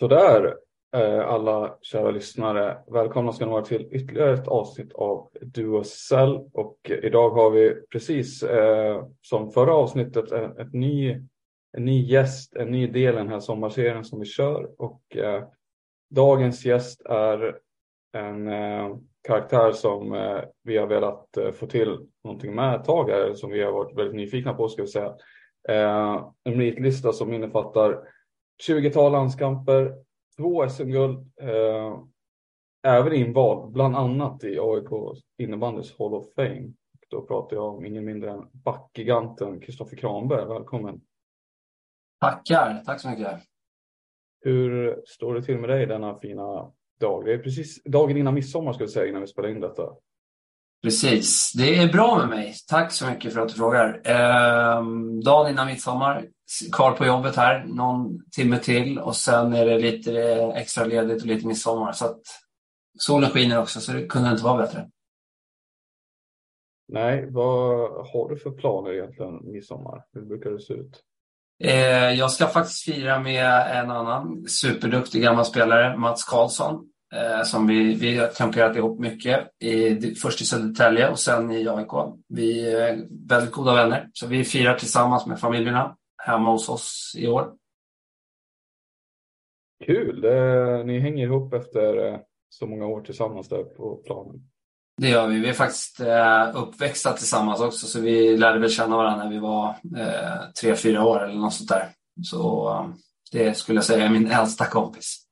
Sådär, eh, alla kära lyssnare. Välkomna ska ni vara till ytterligare ett avsnitt av Duocell. Och idag har vi precis eh, som förra avsnittet en, ett ny, en ny gäst, en ny del i den här sommarserien som vi kör. Och eh, dagens gäst är en eh, karaktär som eh, vi har velat eh, få till någonting med ett tag här, som vi har varit väldigt nyfikna på ska vi säga. En meritlista som innefattar 20-tal landskamper, två SM-guld, eh, även invald, bland annat i AIK innebandys Hall of Fame. Då pratar jag om ingen mindre än backgiganten Kristoffer Kranberg. Välkommen! Tackar, tack så mycket. Hur står det till med dig denna fina dag? Det är precis dagen innan midsommar ska vi säga innan vi spelar in detta. Precis, det är bra med mig. Tack så mycket för att du frågar. Eh, dagen innan midsommar, kvar på jobbet här, någon timme till och sen är det lite extra ledigt och lite midsommar. Så att solen skiner också, så det kunde inte vara bättre. Nej, vad har du för planer egentligen midsommar? Hur brukar det se ut? Eh, jag ska faktiskt fira med en annan superduktig gammal spelare, Mats Karlsson, eh, som vi, vi har kamperat ihop mycket. I, först i Södertälje och sen i AIK. Vi är väldigt goda vänner, så vi firar tillsammans med familjerna hemma hos oss i år. Kul! Ni hänger ihop efter eh, så många år tillsammans där på planen. Det gör vi. Vi är faktiskt eh, uppväxta tillsammans också, så vi lärde väl känna varandra när vi var eh, tre, fyra år eller något sånt där. Så det skulle jag säga är min äldsta kompis.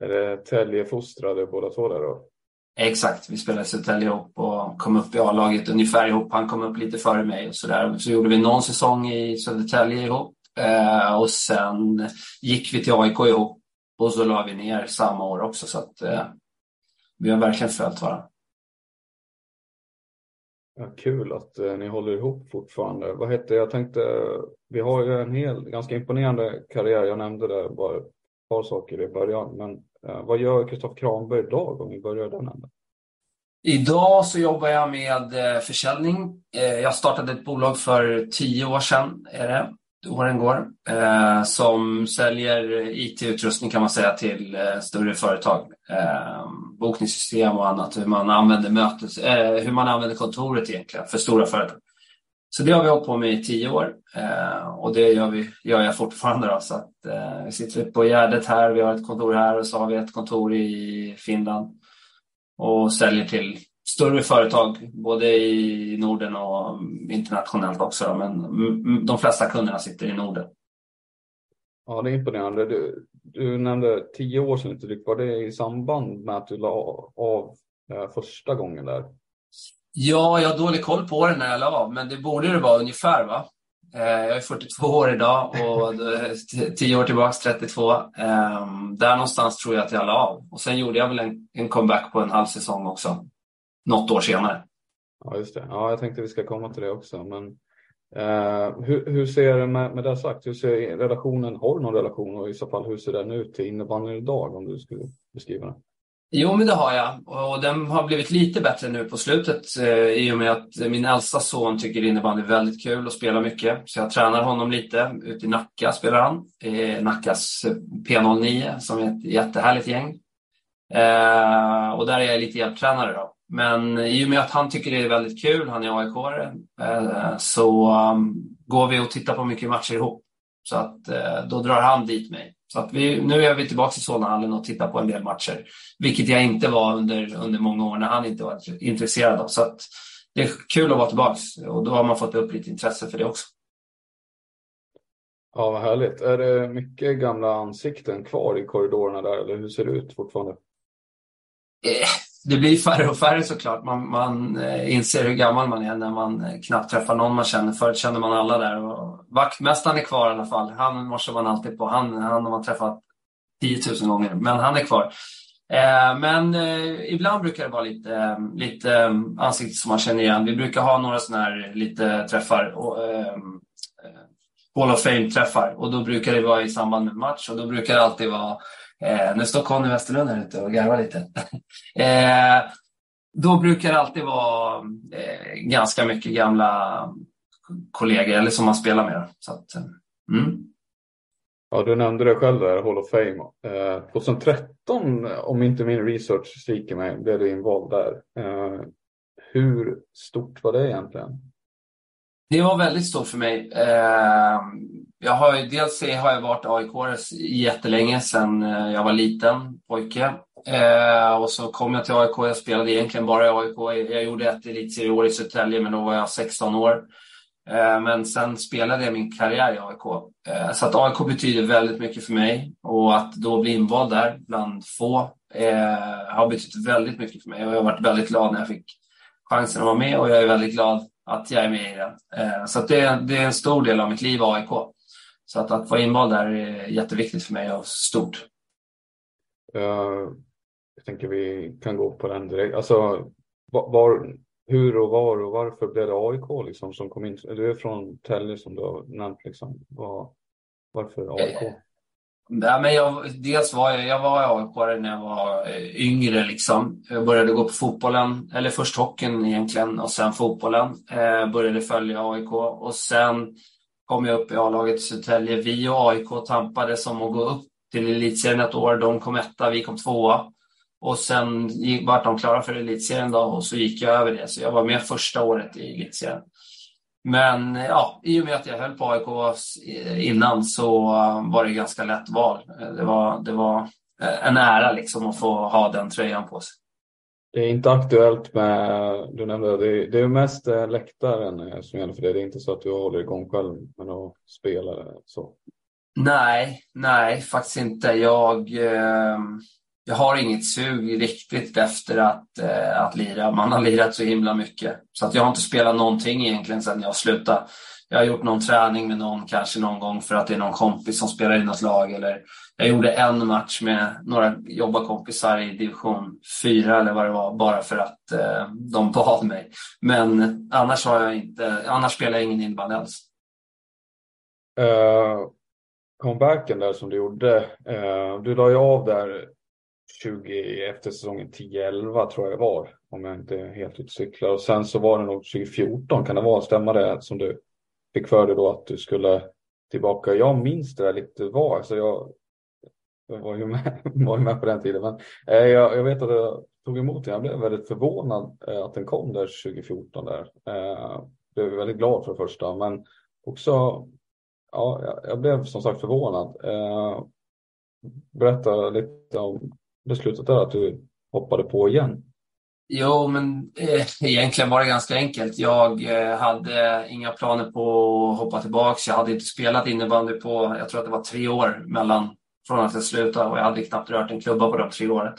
Är det Täljefostrade båda två där då? Exakt, vi spelade i Södertälje ihop och kom upp i A-laget ungefär ihop. Han kom upp lite före mig och sådär. Så gjorde vi någon säsong i Södertälje ihop eh, och sen gick vi till AIK ihop och så la vi ner samma år också. Så att eh, vi har verkligen följt varandra. Ja, kul att eh, ni håller ihop fortfarande. Vad hette jag tänkte, vi har ju en hel ganska imponerande karriär. Jag nämnde det bara ett par saker i början. Men Eh, vad gör Kristoffer Kranberg idag om vi börjar den änden? Idag så jobbar jag med eh, försäljning. Eh, jag startade ett bolag för tio år sedan, är det. Åren går. Som säljer IT-utrustning kan man säga till större företag. Bokningssystem och annat. Hur man använder mötes, hur man använder kontoret egentligen för stora företag. Så det har vi hållit på med i tio år eh, och det gör, vi, gör jag fortfarande. Då, så att, eh, vi sitter på Gärdet här, vi har ett kontor här och så har vi ett kontor i Finland och säljer till större företag, både i Norden och internationellt också. Då, men de flesta kunderna sitter i Norden. Ja, det är imponerande. Du, du nämnde tio år sedan lite drygt. Var det i samband med att du la av eh, första gången där? Ja, jag har dålig koll på det när jag la av, men det borde det vara ungefär. va? Eh, jag är 42 år idag och eh, 10 år tillbaks 32. Ehm, där någonstans tror jag att jag la av. Och sen gjorde jag väl en, en comeback på en halv säsong också. Något år senare. Ja, just det. Ja, jag tänkte vi ska komma till det också. Men eh, hur, hur ser det med, med det sagt, hur ser relationen, har du någon relation och i så fall hur ser den ut till innebandyn idag om du skulle beskriva den? Jo, men det har jag. Och den har blivit lite bättre nu på slutet eh, i och med att min äldsta son tycker innebandy är väldigt kul och spelar mycket. Så jag tränar honom lite. Ute i Nacka spelar han. Eh, Nackas P09 som är ett jättehärligt gäng. Eh, och där är jag lite hjälptränare då. Men i och med att han tycker det är väldigt kul, han är aik eh, så um, går vi och tittar på mycket matcher ihop. Så att eh, då drar han dit mig. Så att vi, nu är vi tillbaka i Solnahallen och tittar på en del matcher. Vilket jag inte var under, under många år när han inte var intresserad av. Så att det är kul att vara tillbaka och då har man fått upp lite intresse för det också. Ja, vad härligt. Är det mycket gamla ansikten kvar i korridorerna där eller hur ser det ut fortfarande? Det blir färre och färre såklart. Man, man eh, inser hur gammal man är när man eh, knappt träffar någon man känner. Förut kände man alla där. Och vaktmästaren är kvar i alla fall. Han morsar man alltid på. Han, han har man träffat 10 000 gånger, men han är kvar. Eh, men eh, ibland brukar det vara lite, eh, lite ansikten som man känner igen. Vi brukar ha några sådana här lite träffar. Och, eh, Hall of Fame-träffar och då brukar det vara i samband med match och då brukar det alltid vara Eh, nu står Conny Westerlund här ute och garvar lite. eh, då brukar det alltid vara eh, ganska mycket gamla kollegor eller som man spelar med. Så att, eh, mm. Ja, du nämnde det själv där, Hall of Fame. Eh, 2013, om inte min research sviker mig, blev du invald där. Eh, hur stort var det egentligen? Det var väldigt stort för mig. Eh, jag har, dels har jag varit aik jättelänge sedan eh, jag var liten pojke. Eh, och så kom jag till AIK. Jag spelade egentligen bara i AIK. Jag gjorde ett elitserieår i Södertälje, men då var jag 16 år. Ehm, men sen spelade jag min karriär i AIK. Ehm, så att AIK betyder väldigt mycket för mig. Och att då bli invald där bland få eh, har betytt väldigt mycket för mig. Och jag har varit väldigt glad när jag fick chansen att vara med och jag är väldigt glad att jag är med i den. Eh, så det, det, är en stor del av mitt liv, AIK. Så att, att vara invald där är jätteviktigt för mig och stort. Uh, jag tänker vi kan gå på den direkt. Alltså, var, hur och var och varför blev det AIK liksom som kom in? Du är från Tälje som du har nämnt. Liksom. Var, varför AIK? Ja, men jag, dels var jag, jag var AIK när jag var eh, yngre. Liksom. Jag började gå på fotbollen, eller först hockeyn egentligen och sen fotbollen. Eh, började följa AIK och sen kom jag upp i A-laget i Södertälje. Vi och AIK tampades om att gå upp till elitserien ett år. De kom etta, vi kom tvåa. Och sen vart de klara för elitserien då och så gick jag över det. Så jag var med första året i elitserien. Men ja, i och med att jag höll på AIK innan så var det ganska lätt val. Det var, det var en ära liksom att få ha den tröjan på sig. Det är inte aktuellt med, du nämnde det, det är mest eh, läktaren eh, som gäller för det. Det är inte så att du håller igång själv med att spela så. Nej, nej, faktiskt inte. Jag, eh, jag har inget sug riktigt efter att, eh, att lira. Man har lirat så himla mycket. Så att jag har inte spelat någonting egentligen sedan jag slutade. Jag har gjort någon träning med någon kanske någon gång för att det är någon kompis som spelar i något lag. Eller jag gjorde en match med några jobbarkompisar i division 4 eller vad det var, bara för att eh, de bad mig. Men annars har jag inte, annars spelar jag ingen innebandy alls. Uh, comebacken där som du gjorde, uh, du la ju av där 20 efter säsongen 10-11 tror jag det var, om jag inte helt ute cyklar. Och sen så var det nog 2014, kan det vara, stämma det som du fick för dig då att du skulle tillbaka. Jag minns det där lite var, Så jag, jag var ju med, var ju med på den tiden. Men eh, jag, jag, vet att jag tog emot den. Jag blev väldigt förvånad eh, att den kom där 2014. Där. Eh, blev väldigt glad för det första, men också ja, jag, jag blev som sagt förvånad. Eh, berätta lite om beslutet där att du hoppade på igen. Jo, men eh, egentligen var det ganska enkelt. Jag eh, hade inga planer på att hoppa tillbaka. Jag hade inte spelat innebandy på, jag tror att det var tre år mellan från att jag slutade och jag hade knappt rört en klubba på de tre åren.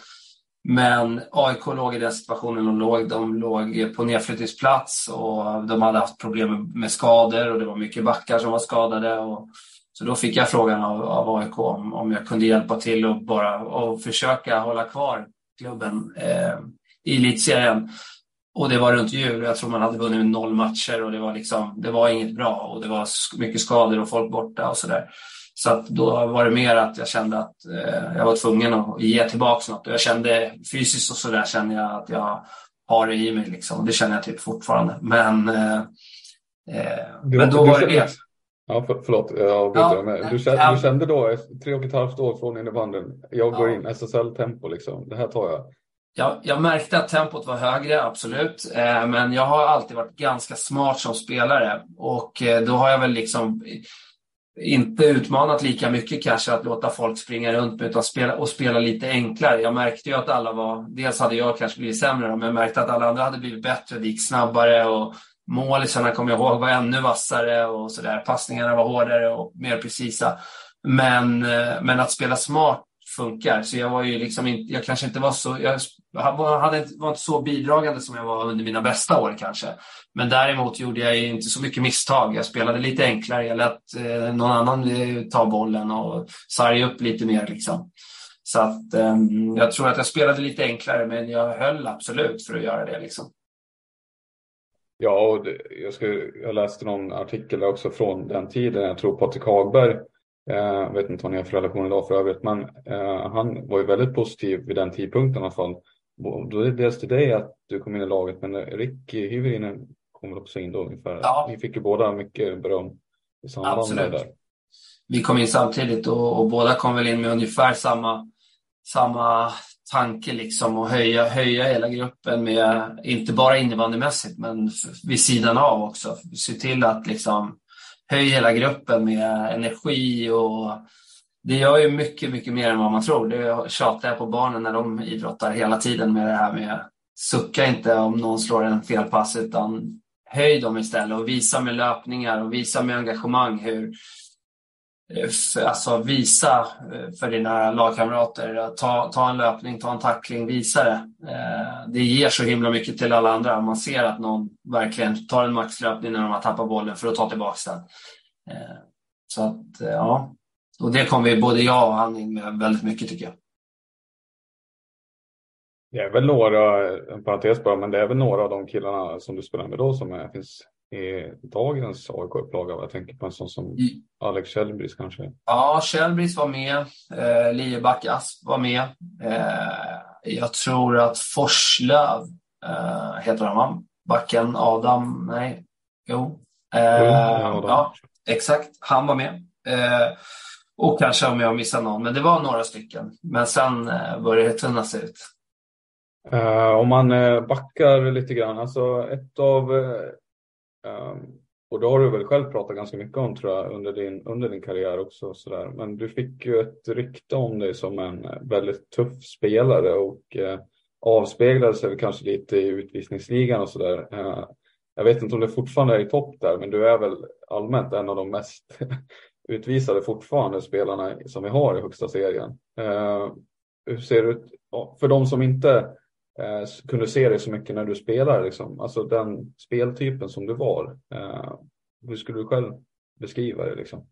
Men AIK låg i den situationen de låg. De låg på nedflyttningsplats och de hade haft problem med skador och det var mycket backar som var skadade. Och, så då fick jag frågan av, av AIK om, om jag kunde hjälpa till och bara och försöka hålla kvar klubben. Eh, i elitserien. Och det var runt jul jag tror man hade vunnit noll matcher och det var, liksom, det var inget bra och det var mycket skador och folk borta och sådär. Så att då var det mer att jag kände att eh, jag var tvungen att ge tillbaka något. Och jag kände fysiskt och sådär kände jag att jag har det i mig. Liksom. Det känner jag typ fortfarande. Men, eh, eh du, men då var det det. Ja, för, förlåt, jag ja, med. Du, kände, du kände då, tre och ett halvt år från innebandyn, jag går ja. in SSL-tempo, liksom. det här tar jag. Jag, jag märkte att tempot var högre, absolut. Eh, men jag har alltid varit ganska smart som spelare. Och eh, då har jag väl liksom inte utmanat lika mycket kanske att låta folk springa runt utan spela, och spela lite enklare. Jag märkte ju att alla var, dels hade jag kanske blivit sämre, men jag märkte att alla andra hade blivit bättre. Det gick snabbare och målisarna kommer jag ihåg var ännu vassare och sådär. Passningarna var hårdare och mer precisa. Men, eh, men att spela smart funkar. Så jag var ju liksom inte, jag kanske inte var så, jag hade, var inte så bidragande som jag var under mina bästa år kanske. Men däremot gjorde jag inte så mycket misstag. Jag spelade lite enklare. Jag lät eh, någon annan eh, ta bollen och sarga upp lite mer. Liksom. Så att, eh, jag tror att jag spelade lite enklare, men jag höll absolut för att göra det. Liksom. Ja, och det, jag, ska, jag läste någon artikel också från den tiden. Jag tror Patrik Hagberg, eh, jag vet inte vad ni har för relation idag för övrigt, men eh, han var ju väldigt positiv vid den tidpunkten i alla fall. Då är det dels till dig att du kom in i laget, men Rick Hyvärinen kom väl också in då ungefär. Ja. Ni fick ju båda mycket beröm i samband Absolut. med det där. Vi kom in samtidigt och, och, båda kom väl in med ungefär samma, samma tanke liksom att höja, höja hela gruppen med, inte bara innebandymässigt, men vid sidan av också. Se till att liksom höja hela gruppen med energi och det gör ju mycket, mycket mer än vad man tror. Det tjatar jag på barnen när de idrottar hela tiden med det här med sucka inte om någon slår en felpass utan höj dem istället och visa med löpningar och visa med engagemang hur Eh, alltså visa eh, för dina lagkamrater, eh, ta, ta en löpning, ta en tackling, visa det. Det ger så himla mycket till alla andra. Man ser att någon verkligen tar en maxlöpning när de har tappat bollen för att ta tillbaka den. Så att, ja. Och det kommer både jag och han in med väldigt mycket tycker jag. Det är väl några, en parentes bara, men det är väl några av de killarna som du spelar med då som är, finns i dagens AIK-upplaga. Jag tänker på en sån som mm. Alex Kjellbris kanske. Ja, Kjellbris var med. Eh, Lieback Asp var med. Eh, jag tror att Forslöv eh, heter han va? Backen Adam, nej, jo. Eh, jo ja, exakt. Han var med. Eh, och kanske om jag missar någon, men det var några stycken. Men sen eh, började det tunnas ut. Uh, om man uh, backar lite grann, alltså ett av, um, Ehm, och det har du väl själv pratat ganska mycket om tror jag under din, under din karriär också, sådär. men du fick ju ett rykte om dig som en eh, väldigt tuff spelare och eh, avspeglade sig kanske lite i utvisningsligan och sådär. Ehm, jag vet inte om du fortfarande är i topp där, men du är väl allmänt en av de mest utvisade fortfarande spelarna som vi har i högsta serien. Ehm, hur ser det ut för de som inte eh, kunde se dig så mycket när du spelade. Liksom. Alltså den speltypen som du var. Eh, hur skulle du själv beskriva det? Liksom?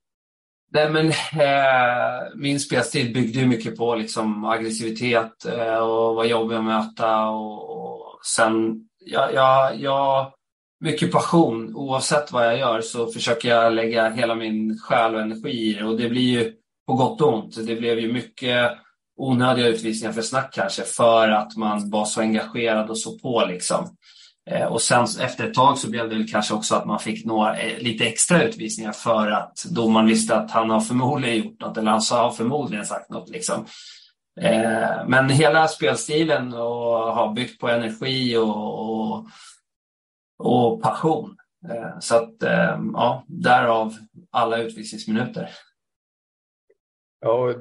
Nej, men, eh, min spelstil byggde mycket på liksom, aggressivitet eh, och vad jobbig att möta. Och, och sen, jag, jag, jag, mycket passion. Oavsett vad jag gör så försöker jag lägga hela min själ och energi i det. Och det blir ju på gott och ont. Det blev ju mycket onödiga utvisningar för snack kanske för att man var så engagerad och så på liksom. Eh, och sen efter ett tag så blev det väl kanske också att man fick några, eh, lite extra utvisningar för att domaren visste att han har förmodligen gjort något eller han har förmodligen sagt något. Liksom. Eh, men hela spelstilen och har byggt på energi och, och, och passion. Eh, så att, eh, ja, därav alla utvisningsminuter. Ja,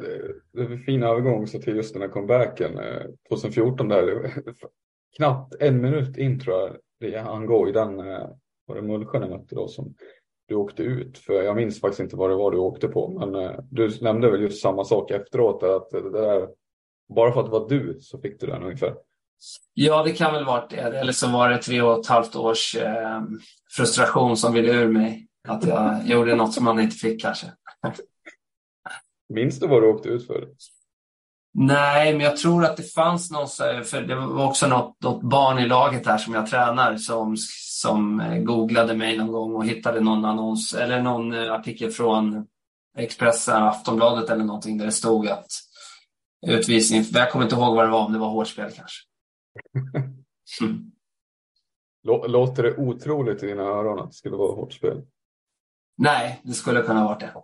det är en fin övergång så till just den här comebacken. Eh, 2014 där, knappt en minut in tror jag han går i den, eh, var det Mullsjö mötte då som du åkte ut för jag minns faktiskt inte vad det var du åkte på men eh, du nämnde väl just samma sak efteråt att det där, bara för att det var du så fick du den ungefär. Ja, det kan väl varit det. Eller så var det liksom tre och ett halvt års eh, frustration som ville ur mig. Att jag gjorde något som man inte fick kanske. Minns du vad du åkte ut för? Nej, men jag tror att det fanns någon, för det var också något, något barn i laget här som jag tränar som, som eh, googlade mig någon gång och hittade någon annons eller någon eh, artikel från Expressen, Aftonbladet eller någonting där det stod att utvisning, jag kommer inte ihåg vad det var, om det var hårt spel kanske. Mm. Låter det otroligt i dina öron att det skulle vara hårt spel? Nej, det skulle kunna varit det.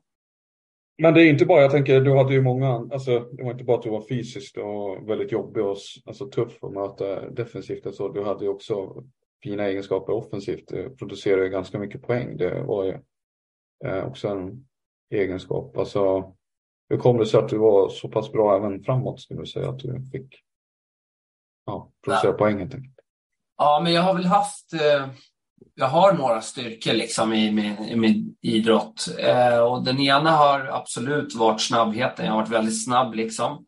Men det är inte bara, jag tänker, du hade ju många, alltså det var inte bara att du var fysiskt och väldigt jobbig och alltså, tuff att möta defensivt. Alltså, du hade ju också fina egenskaper offensivt. Du producerade ganska mycket poäng. Det var ju eh, också en egenskap. Alltså, hur kom det sig att du var så pass bra även framåt, skulle du säga, att du fick ja, producera ja. poäng helt enkelt? Ja, men jag har väl haft eh jag har några styrkor liksom i, min, i min idrott. Eh, och den ena har absolut varit snabbheten. Jag har varit väldigt snabb. liksom.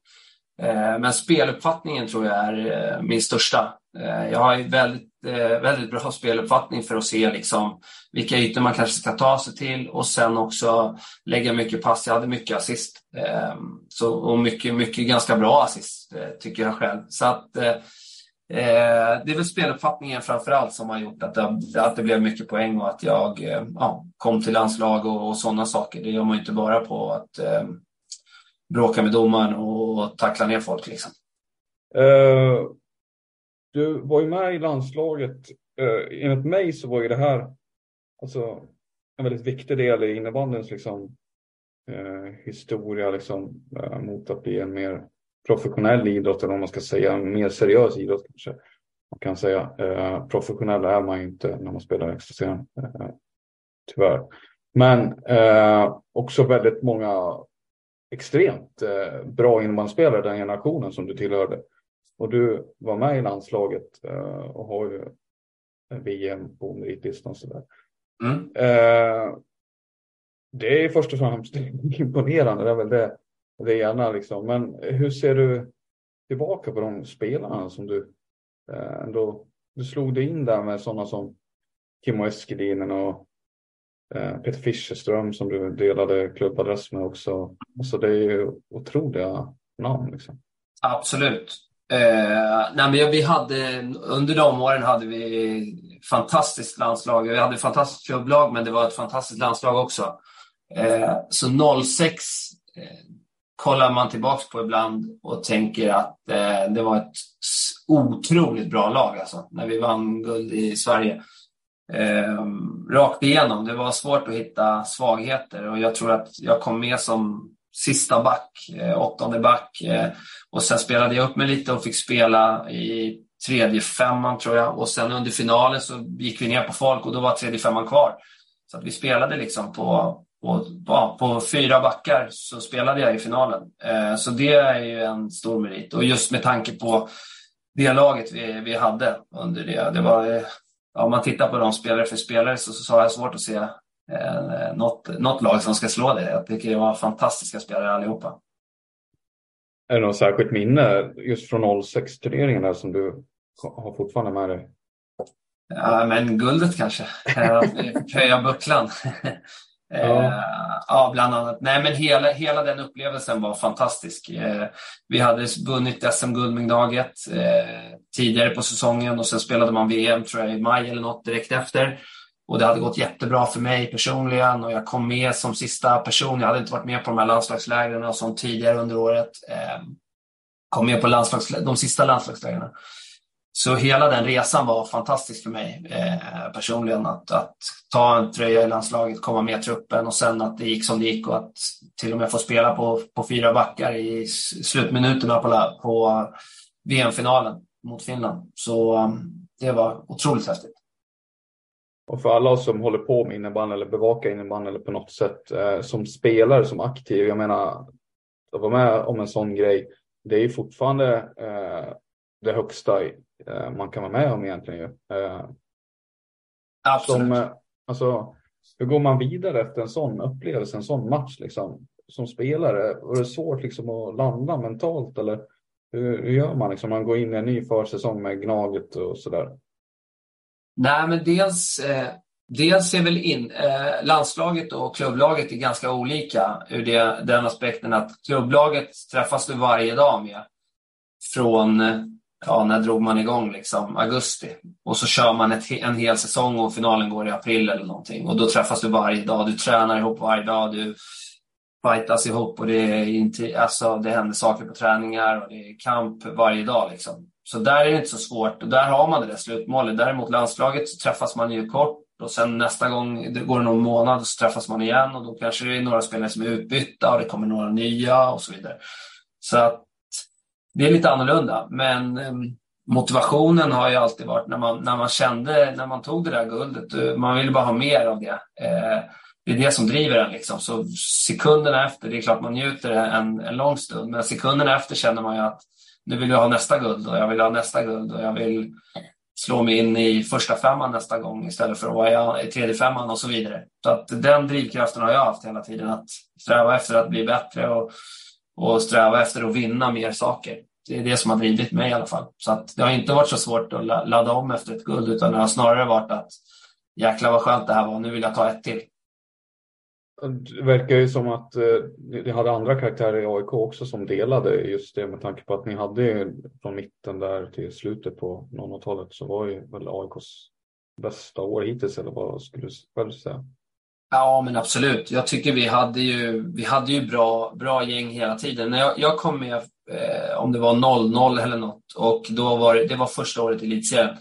Eh, men speluppfattningen tror jag är eh, min största. Eh, jag har väldigt, eh, väldigt bra speluppfattning för att se liksom, vilka ytor man kanske ska ta sig till och sen också lägga mycket pass. Jag hade mycket assist. Eh, så, och mycket, mycket ganska bra assist, eh, tycker jag själv. Så att eh, Eh, det är väl speluppfattningen framför allt som har gjort att det, att det blev mycket poäng och att jag eh, ja, kom till landslag och, och sådana saker. Det gör man ju inte bara på att eh, bråka med domaren och tackla ner folk. Liksom. Eh, du var ju med i landslaget. Eh, enligt mig så var ju det här alltså, en väldigt viktig del i innebandyns liksom, eh, historia liksom, eh, mot att bli en mer professionell idrott eller om man ska säga mer seriös idrott kanske. Man kan säga eh, professionell är man ju inte när man spelar extraserien. Eh, tyvärr. Men eh, också väldigt många extremt eh, bra innebandyspelare den generationen som du tillhörde. Och du var med i landslaget eh, och har ju VM på meritlistan. Sådär. Mm. Eh, det är först och främst imponerande. Det är väl det det ena liksom. Men hur ser du tillbaka på de spelarna som du eh, ändå, du slog dig in där med sådana som Kimmo Eskelinen och eh, Peter Fischerström som du delade klubbadress med också. Alltså det är ju otroliga namn liksom. Absolut. Eh, nej men vi hade, under de åren hade vi fantastiskt landslag. Vi hade fantastiskt klubblag men det var ett fantastiskt landslag också. Eh, så 06 kollar man tillbaks på ibland och tänker att eh, det var ett otroligt bra lag alltså, när vi vann guld i Sverige. Eh, rakt igenom. Det var svårt att hitta svagheter och jag tror att jag kom med som sista back, eh, åttonde back. Eh, och sen spelade jag upp mig lite och fick spela i tredje femman tror jag. Och sen under finalen så gick vi ner på folk och då var tredje femman kvar. Så att vi spelade liksom på, och ja, på fyra backar så spelade jag i finalen. Eh, så det är ju en stor merit. Och just med tanke på det laget vi, vi hade under det. det var, ja, om man tittar på de spelare för spelare så, så har jag svårt att se eh, något, något lag som ska slå det. Jag tycker det var fantastiska spelare allihopa. Är det något särskilt minne just från 06-turneringen som du har fortfarande med dig? Ja, men guldet kanske. Höja bucklan. Ja. Eh, ja, bland annat. Nej, men hela, hela den upplevelsen var fantastisk. Eh, vi hade vunnit SM-guldmingdaget eh, tidigare på säsongen och sen spelade man VM tror jag i maj eller något direkt efter. Och det hade gått jättebra för mig personligen och jag kom med som sista person. Jag hade inte varit med på de här landslagslägren och sånt tidigare under året. Eh, kom med på landslags, de sista landslagslägren. Så hela den resan var fantastisk för mig eh, personligen. Att, att ta en tröja i landslaget, komma med i truppen och sen att det gick som det gick och att till och med få spela på, på fyra backar i slutminuterna på, på VM-finalen mot Finland. Så um, det var otroligt häftigt. Och för alla som håller på med innebandy eller bevakar innebandy eller på något sätt eh, som spelare, som aktiv. Jag menar, att vara med om en sån grej, det är ju fortfarande eh, det högsta Eh, man kan vara med om egentligen. Ju. Eh, Absolut. Som, eh, alltså, hur går man vidare efter en sån upplevelse, en sån match liksom, som spelare? Var det svårt liksom, att landa mentalt eller hur, hur gör man? Liksom, man går in i en ny försäsong med Gnaget och sådär. Nej, men dels eh, dels är väl in, eh, landslaget och klubblaget är ganska olika ur det, den aspekten att klubblaget träffas du varje dag med. Från, ja, när drog man igång liksom? Augusti. Och så kör man ett, en hel säsong och finalen går i april eller någonting. Och då träffas du varje dag. Du tränar ihop varje dag. Du fightas ihop och det, är inte, alltså, det händer saker på träningar och det är kamp varje dag. Liksom. Så där är det inte så svårt och där har man det där slutmålet. Däremot landslaget så träffas man ju kort och sen nästa gång det går det någon månad så träffas man igen och då kanske det är några spelare som är utbytta och det kommer några nya och så vidare. Så att det är lite annorlunda. Men ehm, motivationen har ju alltid varit när man, när man kände, när man tog det där guldet, eh, man ville bara ha mer av det. Eh, det är det som driver en. Liksom. Så sekunderna efter, det är klart man njuter en, en lång stund, men sekunderna efter känner man ju att nu vill jag ha nästa guld och jag vill ha nästa guld och jag vill slå mig in i första femman nästa gång istället för att vara i tredje femman och så vidare. Så att den drivkraften har jag haft hela tiden, att sträva efter att bli bättre och, och sträva efter att vinna mer saker. Det är det som har drivit mig i alla fall. Så att det har inte varit så svårt att ladda om efter ett guld, utan det har snarare varit att jäklar vad skönt det här var, nu vill jag ta ett till. Det verkar ju som att eh, det ni hade andra karaktärer i AIK också som delade just det med tanke på att ni hade från mitten där till slutet på 00-talet så var ju väl AIKs bästa år hittills eller vad skulle du själv säga? Ja men absolut. Jag tycker vi hade ju, vi hade ju bra, bra gäng hela tiden. När jag, jag kom med, eh, om det var 0-0 eller något och då var det, det var första året i elitserien.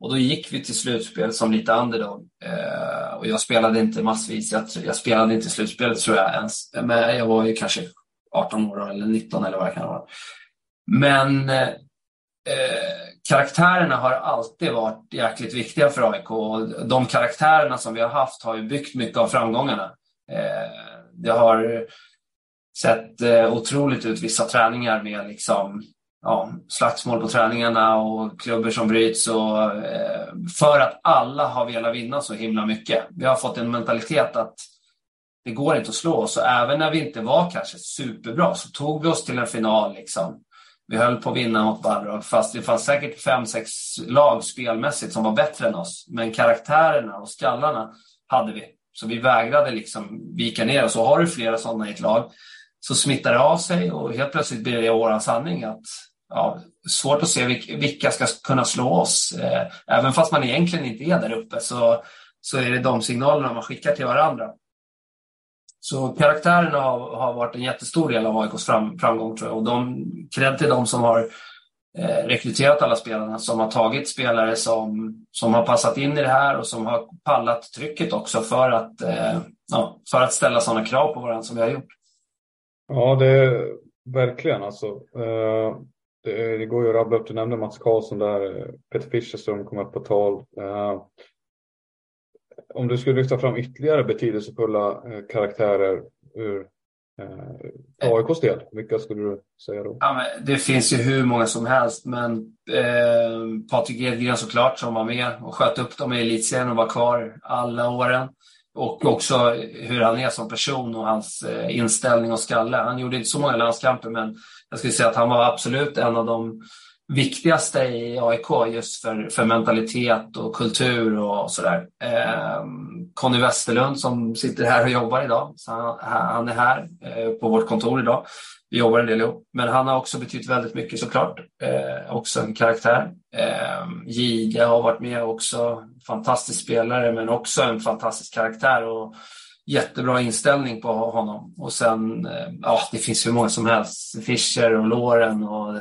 Och då gick vi till slutspel som lite underdog. Eh, och jag spelade inte massvis. Jag, jag, spelade inte slutspelet tror jag ens. Men jag var ju kanske 18 år eller 19 eller vad det kan vara. Men eh, eh, karaktärerna har alltid varit jäkligt viktiga för AIK. Och de karaktärerna som vi har haft har ju byggt mycket av framgångarna. Eh, det har sett eh, otroligt ut vissa träningar med liksom ja, slagsmål på träningarna och klubbor som bryts. Och, eh, för att alla har velat vinna så himla mycket. Vi har fått en mentalitet att det går inte att slå oss. Och även när vi inte var kanske superbra så tog vi oss till en final. Liksom. Vi höll på att vinna mot Balrog fast det fanns säkert fem, sex lag spelmässigt som var bättre än oss. Men karaktärerna och skallarna hade vi. Så vi vägrade liksom vika ner oss. Och har du flera sådana i ett lag så smittar det av sig och helt plötsligt blir det våran sanning att ja, svårt att se vilka ska kunna slå oss. Eh, även fast man egentligen inte är där uppe så, så är det de signalerna man skickar till varandra. Så karaktärerna har, har varit en jättestor del av AIKs fram, framgång tror jag. Och de, cred till de som har eh, rekryterat alla spelarna, som har tagit spelare som, som har passat in i det här och som har pallat trycket också för att, eh, ja, för att ställa sådana krav på varandra som vi har gjort. Ja, det är verkligen alltså. Eh, det, det, går ju att rabbla upp. Du nämnde Mats Karlsson där, Peter Fischerström kom upp på tal. Eh, om du skulle lyfta fram ytterligare betydelsefulla eh, karaktärer ur eh, AIKs del, vilka skulle du säga då? Ja, det finns ju hur många som helst, men eh, Patrik Edgren såklart som var med och sköt upp dem i elitserien och var kvar alla åren. Och också hur han är som person och hans eh, inställning och skalle. Han gjorde inte så många landskamper, men jag skulle säga att han var absolut en av de viktigaste i AIK just för, för mentalitet och kultur och sådär. Eh, Conny Westerlund som sitter här och jobbar idag, så han, han är här eh, på vårt kontor idag. Vi jobbar en del ihop, men han har också betytt väldigt mycket såklart. Eh, också en karaktär. Eh, Giga har varit med också, fantastisk spelare men också en fantastisk karaktär. Och, jättebra inställning på honom. Och sen, eh, ja, det finns hur många som helst. Fischer och Loren och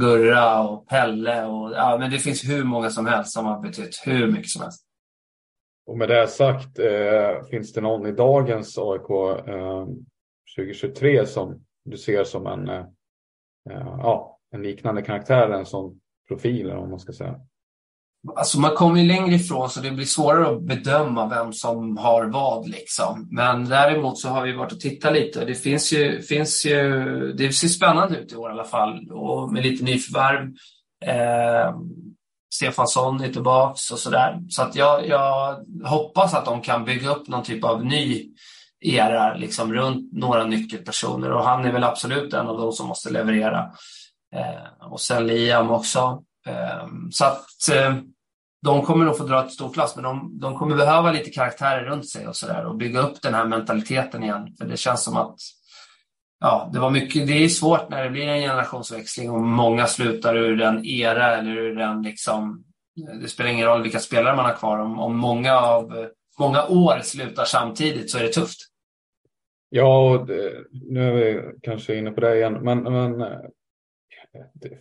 Gurra och Pelle. Och, ja, men det finns hur många som helst som har betytt hur mycket som helst. Och med det sagt, eh, finns det någon i dagens AIK eh, 2023 som du ser som en, eh, eh, ja, en liknande karaktär, en sån profil, eller vad man ska säga? Alltså man kommer ju längre ifrån så det blir svårare att bedöma vem som har vad. Liksom. Men däremot så har vi varit och tittat lite. Det finns ju, finns ju, det ser spännande ut i år i alla fall. Och med lite nyförvärv. Eh, Stefansson är tillbaks och sådär. Så att jag, jag hoppas att de kan bygga upp någon typ av ny era liksom, runt några nyckelpersoner. Och han är väl absolut en av de som måste leverera. Eh, och sen Liam också. Ehm, så att ehm, de kommer nog få dra ett stort lass, men de, de kommer behöva lite karaktärer runt sig och sådär och bygga upp den här mentaliteten igen. För det känns som att ja, det var mycket, det är svårt när det blir en generationsväxling och många slutar ur den era eller ur den liksom, eh, det spelar ingen roll vilka spelare man har kvar. Om, om många av många år slutar samtidigt så är det tufft. Ja, eh, nu är vi kanske inne på det igen, men, men eh,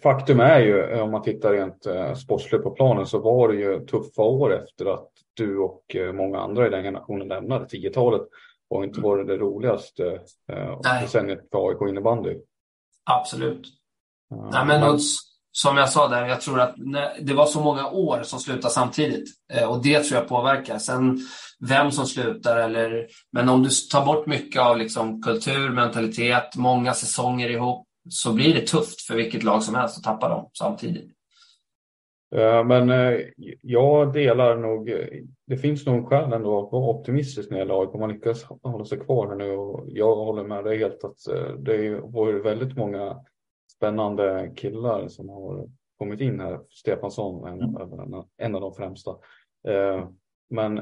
faktum är ju om man tittar rent eh, sportsligt på planen så var det ju tuffa år efter att du och eh, många andra i den generationen lämnade 10-talet och inte varit det roligaste eh, decenniet för AIK innebandy. Absolut. Uh, Nej, men, men... som jag sa där, jag tror att det var så många år som slutade samtidigt och det tror jag påverkar. Sen vem som slutar eller, men om du tar bort mycket av liksom kultur, mentalitet, många säsonger ihop så blir det tufft för vilket lag som helst att tappa dem samtidigt. Eh, men eh, jag delar nog, det finns nog skäl ändå att vara optimistisk när det gäller AIK. Man lyckas hålla sig kvar här nu och jag håller med dig helt att eh, det var väldigt många spännande killar som har kommit in här. Stefansson, en, mm. en av de främsta. Men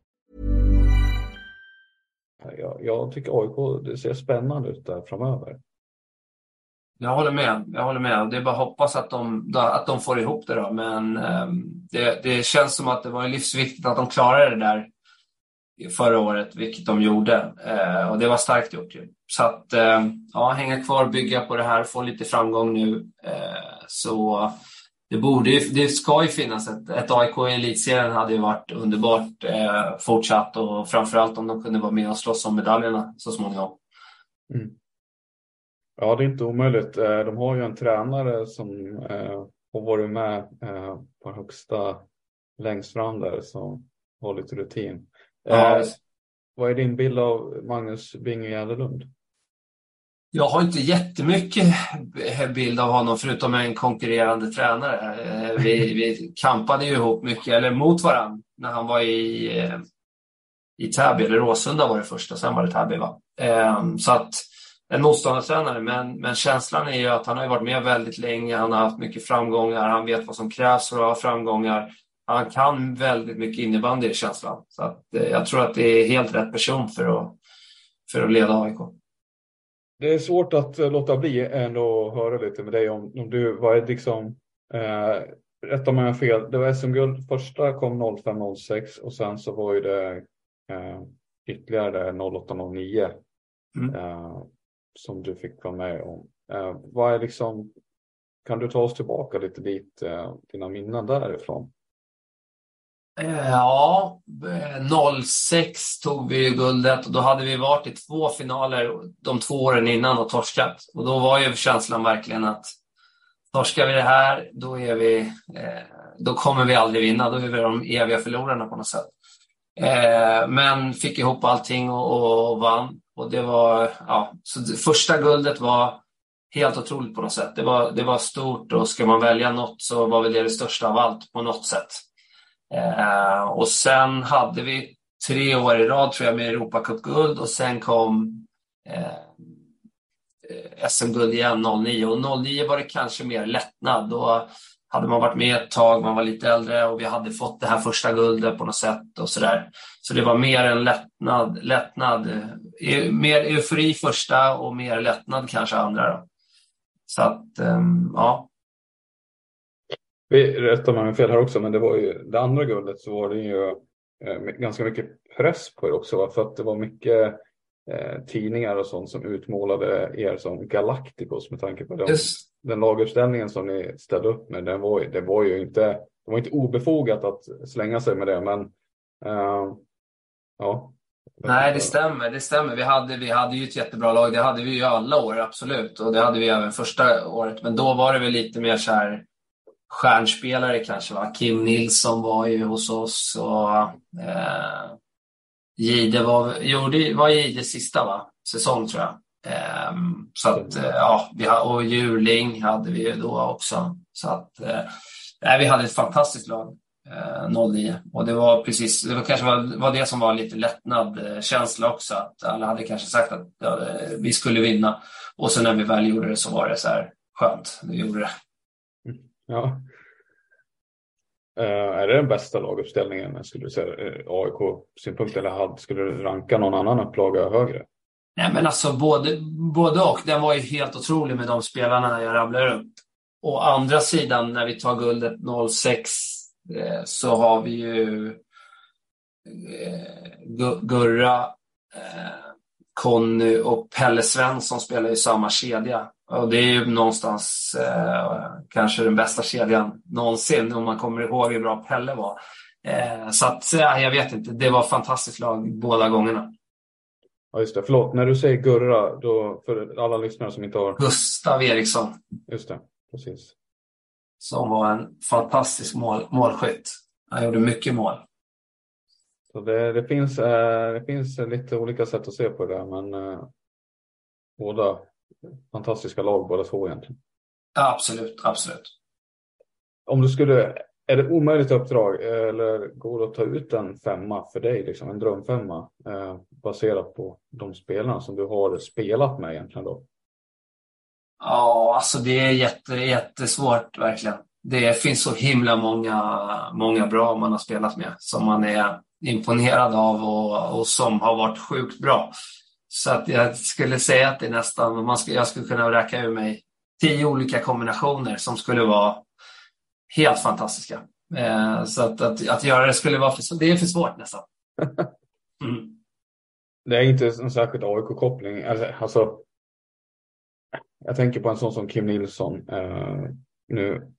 Jag, jag tycker AIK, det ser spännande ut där framöver. Jag håller med. Jag håller med. Det är bara att hoppas att de, att de får ihop det. Då. Men ehm, det, det, känns som att det var livsviktigt att de klarade det där förra året, vilket de gjorde. Eh, och det var starkt gjort. Ju. Så att ehm, ja, hänga kvar, bygga på det här, få lite framgång nu. Eh, så det, borde det ska ju finnas ett, ett AIK i elitserien hade ju varit underbart eh, fortsatt och framförallt om de kunde vara med och slåss om medaljerna så småningom. Mm. Ja, det är inte omöjligt. Eh, de har ju en tränare som eh, har varit med eh, på högsta längst fram där som har lite rutin. Ja. Vad är din bild av Magnus Binge Jäderlund? Jag har inte jättemycket bild av honom förutom en konkurrerande tränare. Eh, vi, vi kampade ju ihop mycket, eller mot varandra, när han var i, eh, i Täby, eller Råsunda var det första, sen var det Täby. Va? Ehm, så att en motståndartränare, men, men känslan är ju att han har varit med väldigt länge, han har haft mycket framgångar, han vet vad som krävs för att ha framgångar. Han kan väldigt mycket innebandy i känslan. Så att, eh, jag tror att det är helt rätt person för att, för att leda AIK. Det är svårt att eh, låta bli ändå att höra lite med dig om, om du, vad är liksom, eh, rätta mig om jag fel, det var SM-guld, första kom 05-06 och sen så var ju det eh, ytterligare 08-09. Mm. Eh, som du fick vara med om. Eh, vad är liksom, kan du ta oss tillbaka lite dit, eh, dina minnen därifrån? Ja, eh, 06 tog vi guldet och då hade vi varit i två finaler de två åren innan och torskat. Och då var ju känslan verkligen att torskar vi det här, då, är vi, eh, då kommer vi aldrig vinna. Då är vi de eviga förlorarna på något sätt. Eh, men fick ihop allting och, och vann. Och det var, ja, så första guldet var helt otroligt på något sätt. Det var, det var stort och ska man välja något så var väl det det största av allt på något sätt. Eh, eh, och sen hade vi tre år i rad tror jag med Europacup-guld. och sen kom eh, eh SM-guld igen 09 och 09 var det kanske mer lättnad. Då hade man varit med ett tag, man var lite äldre och vi hade fått det här första guldet på något sätt och sådär. Så det var mer en lättnad, lättnad, e, mer eufori första och mer lättnad kanske andra. Då. Så att, ehm, ja. Vi rättar mig fel här också, men det var ju det andra guldet så var det ju eh, ganska mycket press på er också, va? för att det var mycket eh, tidningar och sånt som utmålade er som Galacticos med tanke på den, den laguppställningen som ni ställde upp med. Den var, det var ju inte, det var inte obefogat att slänga sig med det, men uh, ja. Nej, det stämmer. Det stämmer. Vi hade, vi hade ju ett jättebra lag. Det hade vi ju alla år, absolut. Och det hade vi även första året. Men då var det väl lite mer så här stjärnspelare kanske. Va? Kim Nilsson var ju hos oss och eh, Gide var, jo, det var Gide sista va? säsong tror jag. Eh, så att, eh, ja, vi ha, och Juling hade vi ju då också. Så att, eh, vi hade ett fantastiskt lag eh, 09 och det var precis, det var kanske var, var det som var lite lättnad eh, känsla också. Att alla hade kanske sagt att ja, vi skulle vinna och sen när vi väl gjorde det så var det så här skönt, vi gjorde det. Ja. Uh, är det den bästa laguppställningen skulle du säga, eh, uh, AIK-synpunkt eller skulle du ranka någon annan upplaga högre? Nej men alltså både, både och. Den var ju helt otrolig med de spelarna jag rabblar upp. Å andra sidan när vi tar guldet 06 eh, så har vi ju eh, Gurra, Conny och Pelle Svensson spelar i samma kedja. Och det är ju någonstans eh, kanske den bästa kedjan någonsin om man kommer ihåg hur bra Pelle var. Eh, så att, eh, jag vet inte, det var fantastiskt lag båda gångerna. Ja, just det. Förlåt, när du säger Gurra, då, för alla lyssnare som inte har... Gustav Eriksson. Just det, precis. Som var en fantastisk mål, målskytt. Han gjorde mycket mål. Så det, det, finns, eh, det finns lite olika sätt att se på det, men eh, båda fantastiska lag båda två egentligen. Absolut, absolut. Om du skulle, är det omöjligt uppdrag eller går det att ta ut en femma för dig, liksom en drömfemma eh, baserat på de spelarna som du har spelat med egentligen då? Ja, alltså det är jätte, jättesvårt verkligen. Det finns så himla många, många bra man har spelat med som man är imponerad av och, och som har varit sjukt bra. Så att jag skulle säga att det nästan, man skulle, jag skulle kunna räkna ur mig tio olika kombinationer som skulle vara helt fantastiska. Eh, så att, att, att göra det skulle vara för, det är för svårt nästan. Mm. Det är inte en särskild AIK-koppling. Alltså, alltså, jag tänker på en sån som Kim Nilsson. Eh, nu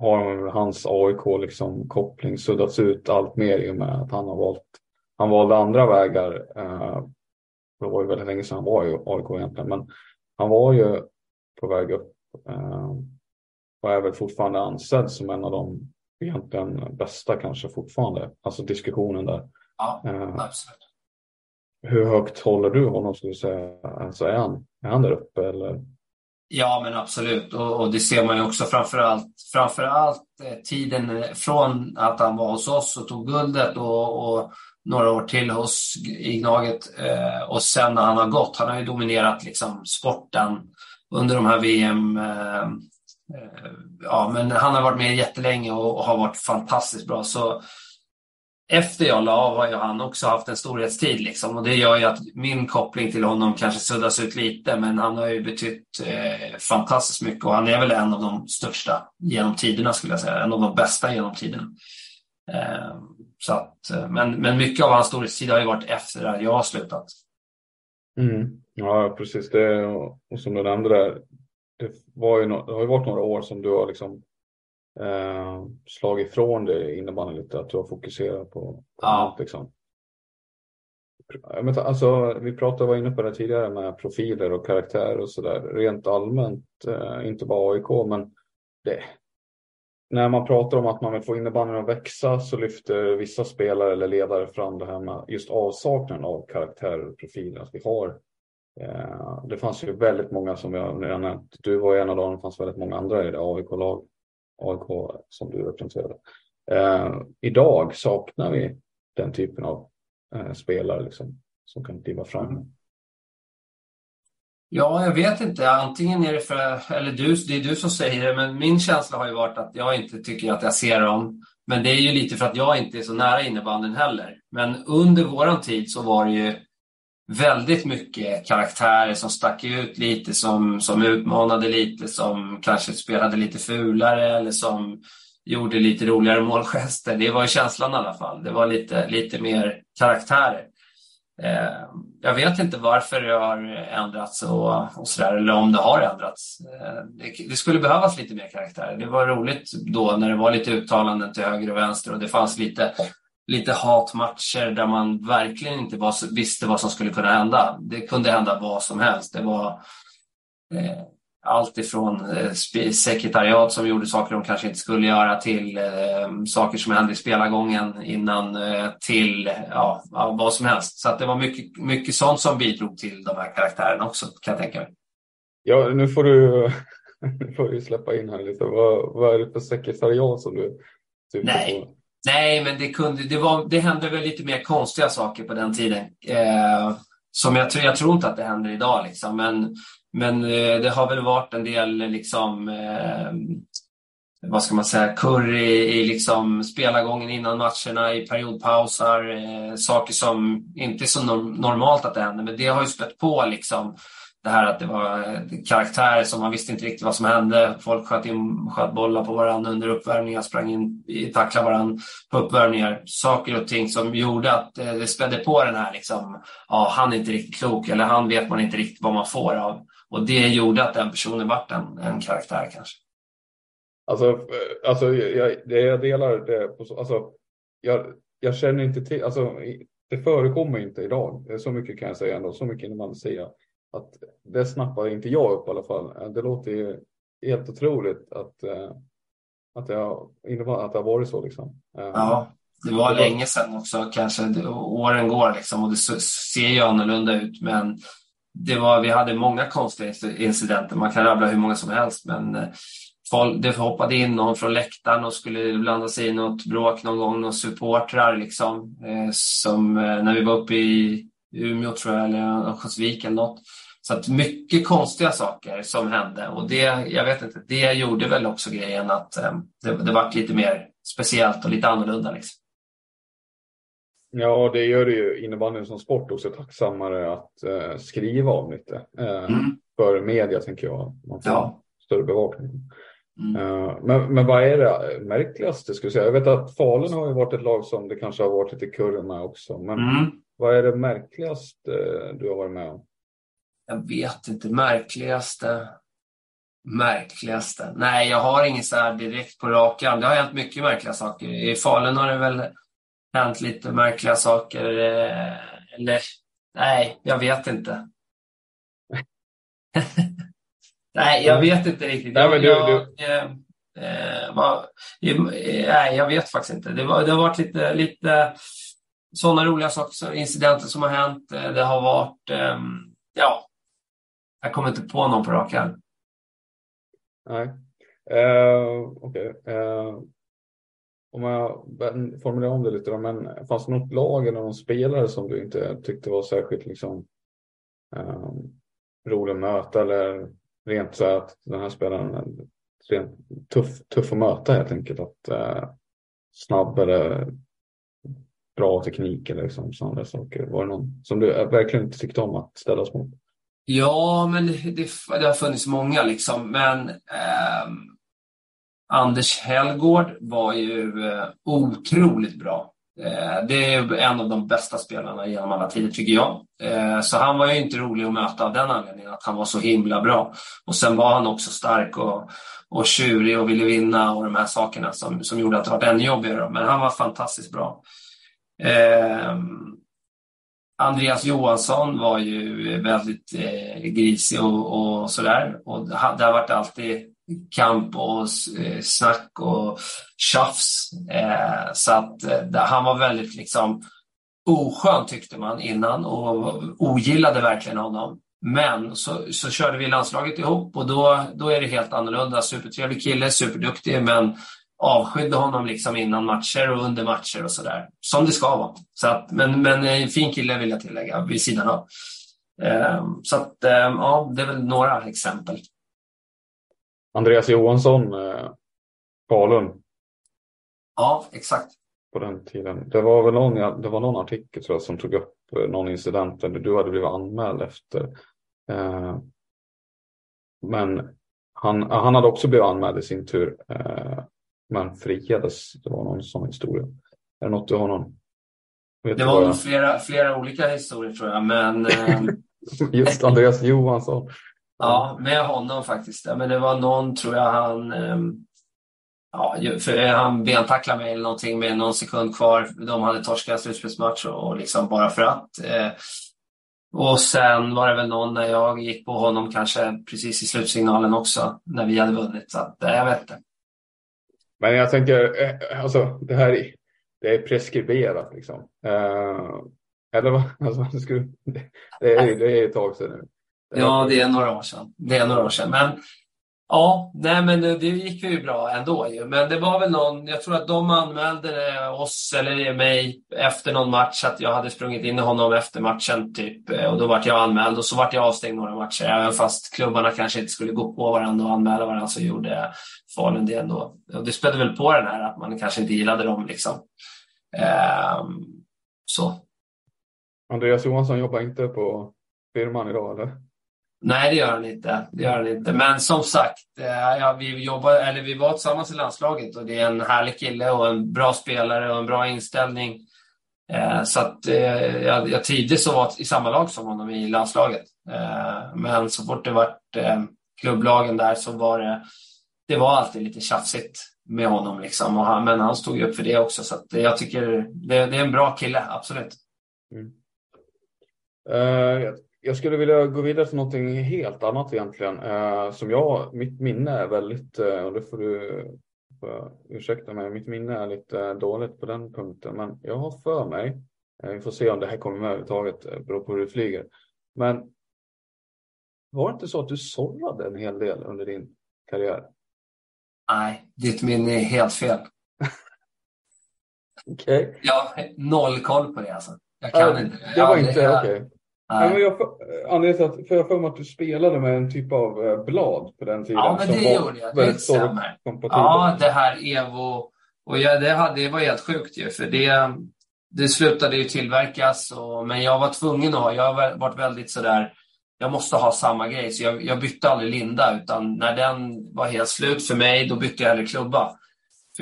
har hans AIK liksom koppling suddats ut allt mer i och med att han har valt han valde andra vägar eh, det var ju väldigt länge sedan han var i AIK egentligen, men han var ju på väg upp eh, och är väl fortfarande ansedd som en av de egentligen bästa kanske fortfarande. Alltså diskussionen där. Ja, eh, absolut. Hur högt håller du honom skulle du säga? Alltså är han, är han där uppe eller? Ja, men absolut. Och, och det ser man ju också framförallt, framförallt eh, tiden eh, från att han var hos oss och tog guldet och, och några år till hos i Gnaget eh, och sen när han har gått, han har ju dominerat liksom sporten under de här VM. Eh, eh, ja, men han har varit med jättelänge och, och har varit fantastiskt bra. Så efter jag la av har ju han också haft en storhetstid liksom och det gör ju att min koppling till honom kanske suddas ut lite men han har ju betytt eh, fantastiskt mycket och han är väl en av de största genom tiderna skulle jag säga, en av de bästa genom tiderna. Eh, så att, eh, men, men mycket av hans storhetstid har ju varit efter att jag har slutat. Mm. Ja, precis. Det, och som du nämnde där, det, var ju no, det har ju varit några år som du har liksom eh, slagit ifrån dig innebandyn lite, att du har fokuserat på, på ja. Annat, liksom. Men, alltså, vi pratade, var inne på det tidigare med profiler och karaktär och sådär. Rent allmänt, eh, inte bara AIK, men det, när man pratar om att man vill få innebandyn att växa så lyfter vissa spelare eller ledare fram det här med just avsaknaden av karaktärer och profiler. Att vi har, eh, det fanns ju väldigt många som jag redan nämnt. Du var en av dem, det fanns väldigt många andra i det AIK-lag, AIK som du representerade. Eh, idag saknar vi den typen av eh, spelare liksom, som kan kliva fram. Mm. Ja, jag vet inte. Antingen är det för, eller du, det är du som säger det, men min känsla har ju varit att jag inte tycker att jag ser dem. Men det är ju lite för att jag inte är så nära innebanden heller. Men under våran tid så var det ju väldigt mycket karaktärer som stack ut lite, som, som utmanade lite, som kanske spelade lite fulare eller som gjorde lite roligare målgester. Det var känslan i alla fall. Det var lite, lite mer karaktärer. Eh, jag vet inte varför det har ändrats och, och sådär, eller om det har ändrats. Eh, det, det, skulle behövas lite mer karaktärer. Det var roligt då när det var lite uttalanden till höger och vänster och det fanns lite, lite hatmatcher där man verkligen inte var, visste vad som skulle kunna hända. Det kunde hända vad som helst. Det var eh, allt ifrån eh, sekretariat som gjorde saker de kanske inte skulle göra till eh, saker som hände i spelargången innan eh, till ja, vad som helst. Så det var mycket, mycket sånt som bidrog till de här karaktärerna också kan jag tänka mig. Ja, nu får du, nu får du släppa in här lite. Vad, vad är det för sekretariat som du Nej. På? Nej, men det, kunde, det, var, det hände väl lite mer konstiga saker på den tiden. Eh, som jag, jag tror inte att det händer idag. Liksom. Men men eh, det har väl varit en del liksom eh, vad ska man säga, kurr i, i liksom spelargången innan matcherna, i periodpausar, eh, saker som inte är så norm normalt att det händer. Men det har ju spett på liksom det här att det var eh, karaktärer som man visste inte riktigt vad som hände. Folk sköt, in, sköt bollar på varandra under uppvärmningar, sprang in, tacklade varandra på uppvärmningar. Saker och ting som gjorde att eh, det spädde på den här liksom, ja, han är inte riktigt klok eller han vet man inte riktigt vad man får av. Och det gjorde att den personen vart en, en karaktär kanske. Alltså, eh, alltså jag, jag delar det. Alltså, jag, jag känner inte till, alltså, det förekommer inte idag. Så mycket kan jag säga ändå, så mycket kan man säga. Att det snappar inte jag upp i alla fall. Det låter ju helt otroligt att, eh, att, har, att det har varit så. Liksom. Eh, ja, det var länge sedan också kanske. Åren går liksom och det ser ju annorlunda ut. Men det var, vi hade många konstiga incidenter. Man kan rabbla hur många som helst. Men eh, det hoppade in någon från läktaren och skulle blanda sig i något bråk någon gång. Några supportrar liksom. Som när vi var uppe i Umeå tror jag, eller Örnsköldsvik eller något. Så att mycket konstiga saker som hände och det, jag vet inte, det gjorde väl också grejen att eh, det, det var lite mer speciellt och lite annorlunda. Liksom. Ja, det gör det ju innebandyn som sport också tacksammare att eh, skriva om lite. Eh, mm. För media tänker jag. Man får ja. större bevakning. Mm. Uh, men, men vad är det märkligaste? Skulle jag, säga? jag vet att Falun har ju varit ett lag som det kanske har varit lite kurr med också. Men mm. vad är det märkligaste du har varit med om? Jag vet inte. Märkligaste? Märkligaste? Nej, jag har inget så här direkt på rak arm. Det har hänt mycket märkliga saker. I Falun har det väl hänt lite märkliga saker. Eh, eller, nej, jag vet inte. nej, jag vet inte riktigt. Nej, men du, jag, du... Eh, eh, var, eh, nej, jag vet faktiskt inte. Det, var, det har varit lite, lite sådana roliga saker, incidenter som har hänt. Det har varit, eh, ja, jag kommer inte på någon på rak arm. Nej. Uh, Okej. Okay. Uh, om jag formulerar om det lite då, men fanns det något lag eller någon spelare som du inte tyckte var särskilt liksom, uh, rolig att möta eller rent så att den här spelaren är rent tuff, tuff att möta helt enkelt? Att, uh, snabb eller bra teknik eller liksom, sådana saker. Var det någon som du verkligen inte tyckte om att ställas mot? Ja, men det, det, har funnits många liksom. Men eh, Anders Hellgård var ju eh, otroligt bra. Eh, det är en av de bästa spelarna genom alla tider tycker jag. Eh, så han var ju inte rolig att möta av den anledningen att han var så himla bra. Och sen var han också stark och, och tjurig och ville vinna och de här sakerna som, som gjorde att det var ännu jobbigare. Men han var fantastiskt bra. Eh, Andreas Johansson var ju väldigt eh, grisig och, och sådär. Och det har varit alltid kamp och eh, snack och tjafs. Eh, så att eh, han var väldigt liksom oskön tyckte man innan och ogillade verkligen honom. Men så, så körde vi landslaget ihop och då, då är det helt annorlunda. Supertrevlig kille, superduktig, men avskydde honom liksom innan matcher och under matcher och sådär. Som det ska vara. Så att, men, men en fin kille vill jag tillägga vid sidan av. Um, så att, um, ja, det är väl några exempel. Andreas Johansson, eh, Falun. Ja, exakt. På den tiden. Det var väl någon, det var någon artikel tror jag, som tog upp eh, någon incident där du hade blivit anmäld efter. Eh, men han, han hade också blivit anmäld i sin tur. Eh, men friades. Det var någon sån historia. Är det något du har någon? det var nog flera, flera olika historier tror jag. Men, eh, Just Andreas Johansson. Ja, med honom faktiskt. Ja, men det var någon, tror jag, han... Ehm, ja, för han bentacklade mig eller någonting med någon sekund kvar. De hade torskat en slutspelsmatch och liksom bara för att. Eh, och sen var det väl någon när jag gick på honom kanske precis i slutsignalen också, när vi hade vunnit. Så att, jag vet inte. Men jag tänker, eh, eh, alltså det här det är preskriberat liksom. Uh, eller vad? Alltså, det, är, det är ett tag sedan nu. Ja, det är några år sedan. Det är några år sedan. Men ja, nej, men det, det gick ju bra ändå. Ju. Men det var väl någon, jag tror att de anmälde oss eller mig efter någon match att jag hade sprungit in i honom efter matchen typ. Eh, och då vart jag anmäld och så vart jag avstängd några matcher. Även fast klubbarna kanske inte skulle gå på varandra och anmäla varandra så gjorde Falun det ändå. Och det spädde väl på den här att man kanske inte gillade dem liksom. Ehm, så. Andreas Johansson jobbar inte på firman idag eller? Nej, det gör han inte. Det gör han inte. Men som sagt, eh, ja, vi, jobbar, eller vi var tillsammans i landslaget och det är en härlig kille och en bra spelare och en bra inställning. Eh, så att eh, jag, jag trivdes att vara i samma lag som honom i landslaget. Eh, men så fort det var eh, klubblagen där så var det, det var alltid lite tjafsigt med honom. Liksom. Han, men han stod upp för det också. Så jag tycker det, det, är en bra kille, absolut. Mm. Uh, jag skulle vilja gå vidare till någonting helt annat egentligen. Eh, som jag, mitt minne är väldigt, eh, och det får du får ursäkta mig, mitt minne är lite dåligt på den punkten. Men jag har för mig, eh, vi får se om det här kommer med överhuvudtaget, eh, beror på hur det flyger. Men var det inte så att du sållade en hel del under din karriär? Nej, ditt minne är helt fel. Okej. Okay. Jag har noll koll på det alltså. Jag kan äh, inte. Det var inte, okej. Okay. Nej. men jag, anledningen till att, för jag för att du spelade med en typ av eh, blad på den tiden. Ja, men det gjorde jag. Det stämmer. Ja, det här Evo. Och jag, det, hade, det var helt sjukt ju, för det, det slutade ju tillverkas. Och, men jag var tvungen att ha, jag har varit väldigt sådär, jag måste ha samma grej. Så jag, jag bytte aldrig linda, utan när den var helt slut för mig, då bytte jag hellre klubba.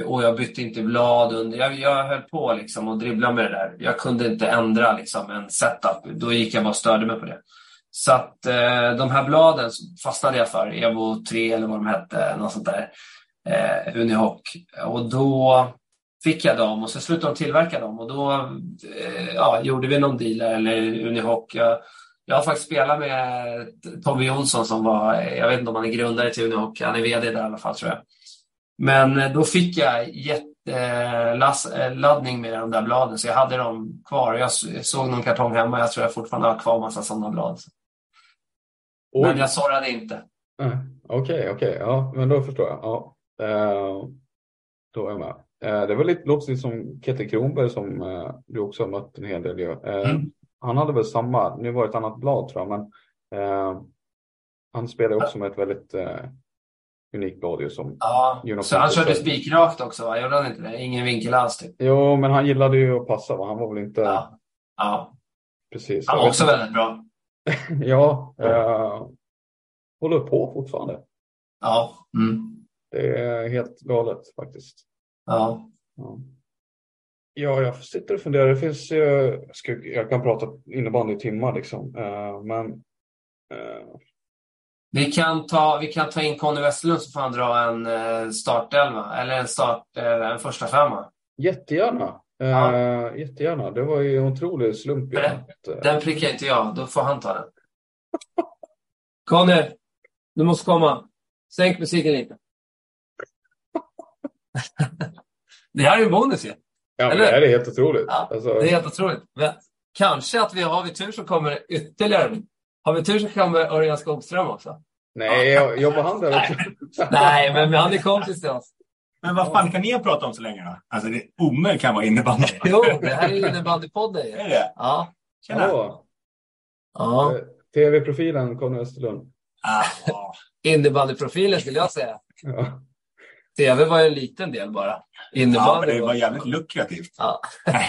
Och jag bytte inte blad under. Jag, jag höll på liksom och dribblade med det där. Jag kunde inte ändra liksom en setup. Då gick jag bara och störde mig på det. Så att eh, de här bladen fastnade jag för. Evo 3 eller vad de hette. Något sånt där. Eh, Unihoc. Och då fick jag dem och så slutade de tillverka dem. Och då eh, ja, gjorde vi någon deal eller Unihoc. Jag, jag har faktiskt spelat med Tommy Jonsson som var, jag vet inte om han är grundare till Unihoc. Han är VD där i alla fall tror jag. Men eh, då fick jag jätteladdning med de där bladen så jag hade dem kvar. Jag såg någon kartong hemma. Jag tror jag fortfarande har kvar massa sådana blad. Oj. Men jag sårade inte. Okej, uh, okej. Okay, okay. Ja, men då förstår jag. Ja. Uh, då är jag med. Uh, det var lite, låter lite som Kette Kronberg som uh, du också har mött en hel del. Mm. Han hade väl samma, nu var det ett annat blad tror jag, men han spelade också med ett väldigt unik blad som Ja, så han körde spikrakt också va? Gjorde han inte det? Ingen vinkel alls typ? Jo, men han gillade ju att passa va? Han var väl inte... Ja. ja. Precis. Han var också väldigt bra. ja. Eh, håller på fortfarande. Ja. Mm. Det är helt galet faktiskt. Ja. ja. Ja, jag sitter och funderar. Det finns ju, jag, jag kan prata innebandy i timmar liksom. Uh, men uh, vi kan ta, vi kan ta in Conny Westerlund så får han dra en eh, startelva, eller en, start, eh, en första femma. Jättegärna. Ja. Uh, jättegärna. Det var ju en otrolig slump. Den, den prickar inte jag, då får han ta den. Conny, du måste komma. Sänk musiken lite. det här är ju bonus ju. Ja, men det här är helt otroligt. Ja, alltså... Det är helt otroligt. Men kanske att vi har vi tur så kommer ytterligare har vi tur så kommer Örjan Skogström också. Nej, jag, jobbar han där också? Nej, men han är kompis till oss. Men vad fan kan ni ha pratat om så länge då? Alltså, det omöjligt kan vara innebandy. jo, det här är innebandypodden. Är det? Ja. Tjena. Hallå. Ja. Eh, TV-profilen Conny Österlund. Ah. Innebandyprofilen skulle jag säga. Ja. TV var ju en liten del bara. Ja, Innebandy det var jävligt lukrativt. Ja.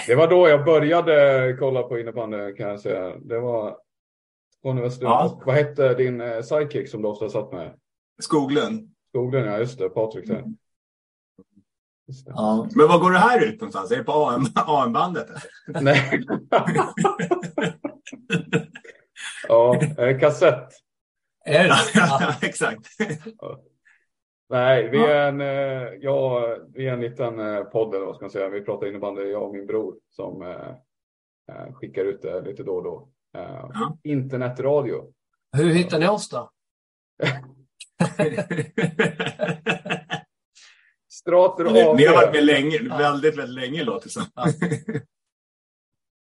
Det var då jag började kolla på innebandy kan jag säga. Det var på universitetet. Ja. Vad hette din eh, sidekick som du ofta satt med? Skoglund. Skoglund, ja just det. Patrik där. Det. Ja. Men vad går det här ut någonstans? Är det på AM, AM-bandet? Nej. ja, eh, kassett. Är det? Ja. ja, exakt. Nej, vi är en, eh, ja, vi är en liten eh, podd eller vad ska man säga. Vi pratar innebandy, jag och min bror som eh, skickar ut det lite då och då. Eh, Ja. Internetradio. Hur hittar ni oss då? Strater Ni, AB. ni har varit med länge, väldigt, väldigt länge låter det som. Ja.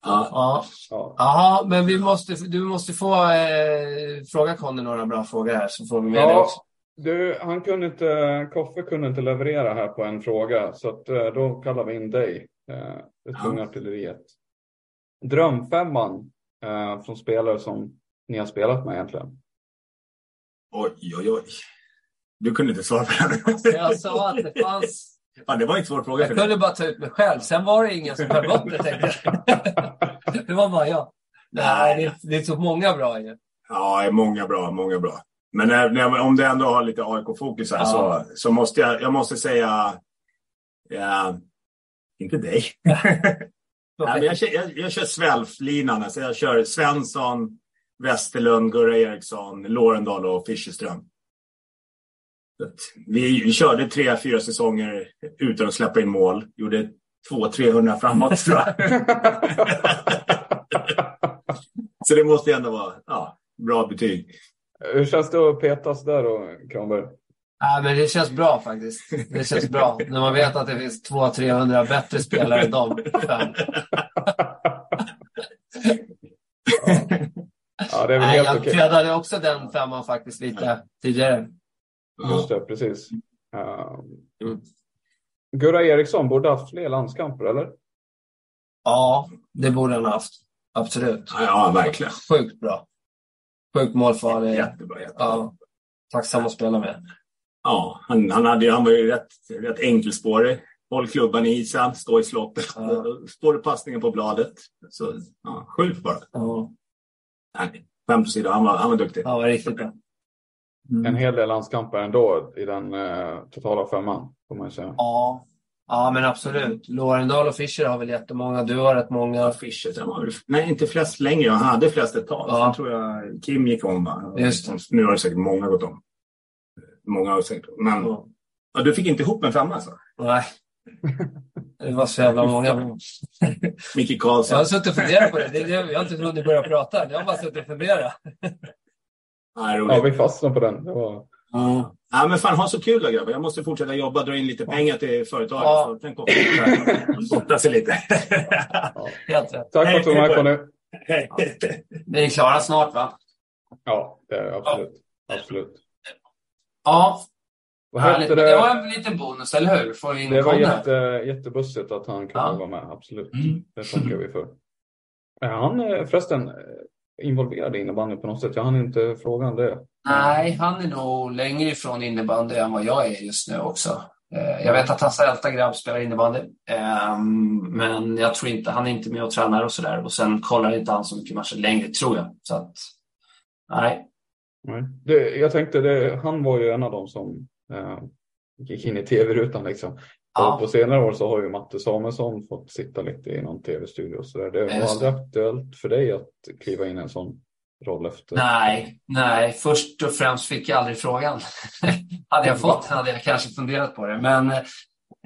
Ja. Ja. Ja. Jaha, men vi måste, du måste få eh, fråga Conny några bra frågor här så får vi med det Ja, också. du, han kunde inte, Koffe kunde inte leverera här på en fråga så att, eh, då kallar vi in dig. Eh, det tunga artilleriet. Drömfemman eh, från spelare som ni har spelat med egentligen. Oj, oj, oj. Du kunde inte svara på den. Jag sa att det fanns... Fan, det var en svår fråga Jag för kunde bara ta ut mig själv. Sen var det ingen som höll upp det, tänkte jag. Det var bara jag. Nej, det är, det är så många bra ju. Ja, många bra, många bra. Men när, när, om det ändå har lite AIK-fokus här Ja. så, så måste jag, jag måste säga... Ja, inte dig. Nej, men jag, kör, jag, jag kör svälflinan. Alltså jag kör Svensson, Westerlund, Gurra Eriksson, Lorendal och Fischerström. Vi, vi körde tre, fyra säsonger utan att släppa in mål. Gjorde 200-300 framåt tror jag. Så det måste ändå vara ja, bra betyg. Hur känns det att petas där då, Kranberg? Ja, men det känns bra faktiskt. Det känns bra. När man vet att det finns 200-300 bättre spelare än de fem. Ja, det är väl Nej, helt jag okej. creddade också den femman faktiskt lite tidigare. Just det, precis. Uh, Mm. Gurra Eriksson borde haft fler landskamper, eller? Ja, det borde han ha haft. Absolut. Ja, ja verkligen. Sjukt bra. Sjukt målfarlig. Jättebra. jättebra. Ja. Tacksam att spela med. Ja, han, han, hade, han var ju rätt, rätt enkelspårig. Håll klubban i isen, stå i slottet. Ja. Det passningen på bladet. Så, ja, sjukt bara. Ja, Nej, Skämt åsido, han var, han var duktig. han var riktigt bra. En hel del landskamper ändå i den eh, totala femman, får man säga. Ja. ja, men absolut. Lorendal och Fischer har väl jättemånga. Du har rätt många. Fischer, sen var nej, inte flest längre. Han hade flest ett tag. Ja. Sen tror jag Kim gick om. va? Just. Nu har det säkert många gått om. Många har säkert Men Ja. ja, du fick inte ihop en femma alltså? Nej. Det var så jävla många. Micke Jag Karlsson. har suttit och funderat på det. det, det jag har inte hunnit börja prata. Jag har bara suttit och funderat. Ja, Ja, vi fastnade på den. Det var... Ja. ja, men fan ha så kul då grabbar. Jag måste fortsätta jobba, dra in lite pengar till företaget. Ja. Så den sporta sig lite. Helt rätt. Tack för att du var med Conny. Vi är klara snart, va? Ja, det är absolut. Absolut. Ja. Härligt. Men det var det? en liten bonus, eller hur? Får in Det var jätte, jättebussigt att han kunde Ja. vara med. Absolut. Mm. Det tackar vi för. Är han eh, förresten eh, involverad i innebandy på något sätt? Jag hann inte fråga om det. Nej, han är nog längre ifrån innebandy än vad jag är just nu också. Eh, Jag vet att hans äldsta grabb spelar innebandy, Ehm, men jag tror inte, han är inte med och tränar och sådär. Och sen kollar inte han så mycket matcher längre, tror jag. Så att, nej. Nej. Det, jag tänkte, det, han var ju en av dem som eh, gick in i tv-rutan liksom. Ja. Och på senare år så har ju Matte Samuelsson fått sitta lite i någon tv-studio och sådär. Det var Just det. aldrig aktuellt för dig att kliva in i en sån roll efter? Nej, nej, först och främst fick jag aldrig frågan. hade jag fått hade jag kanske funderat på det. Men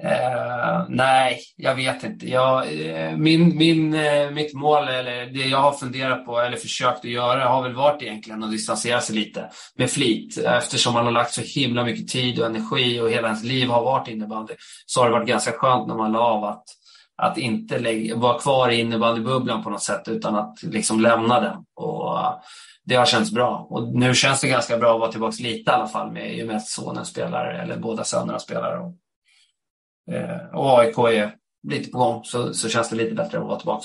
eh, nej, jag vet inte. Jag, eh, min, min, eh, mitt mål, eller det jag har funderat på eller försökt att göra, har väl varit egentligen att distansera sig lite med flit. Eftersom man har lagt så himla mycket tid och energi och hela ens liv har varit innebandy. Så har det varit ganska skönt när man la av att att inte lägga, vara kvar i innebandybubblan på något sätt utan att liksom lämna den. Och det har känts bra. Och nu känns det ganska bra att vara tillbaka lite i alla fall med, i och med att sonen spelar, eller båda sönerna spelar. Och, och AIK är lite på gång så, så känns det lite bättre att vara tillbaka.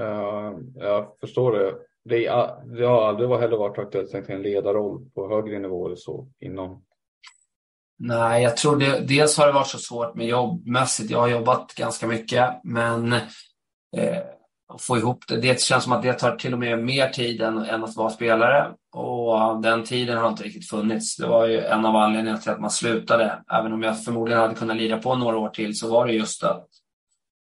Eh, jag förstår det. Det, det har aldrig heller varit aktuellt att en ledarroll på högre nivå eller så inom Nej, jag tror det, dels har det varit så svårt med jobbmässigt. Jag har jobbat ganska mycket, men eh, att få ihop det. Det känns som att det tar till och med mer tid än, än att vara spelare. Och den tiden har inte riktigt funnits. Det var ju en av anledningarna till att man slutade. Även om jag förmodligen hade kunnat lira på några år till så var det just att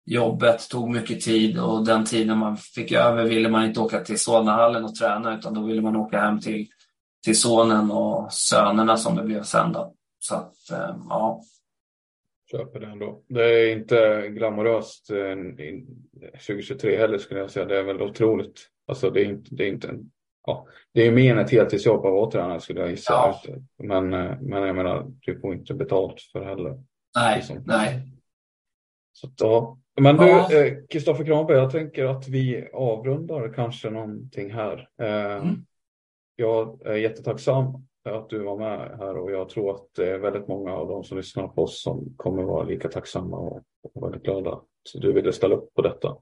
jobbet tog mycket tid och den tiden man fick över ville man inte åka till Solnahallen och träna utan då ville man åka hem till, till sonen och sönerna som det blev sen då. Så att, eh, ja. Köper det ändå. Det är inte glamoröst 2023 eh, heller skulle jag säga. Det är väl otroligt. Alltså det är inte, det är inte en, ja, det är mer än ett heltidsjobb att tränare skulle jag gissa. Ja. Men, eh, men jag menar, du får inte betalt för det heller. Nej, nej. Så ja. Men du, Kristoffer ja. Kranberg, jag tänker att vi avrundar kanske någonting här. Mm. Jag är jättetacksam att du var med här och jag tror att det är väldigt många av de som lyssnar på oss som kommer vara lika tacksamma och, väldigt glada. Så du ville ställa upp på detta.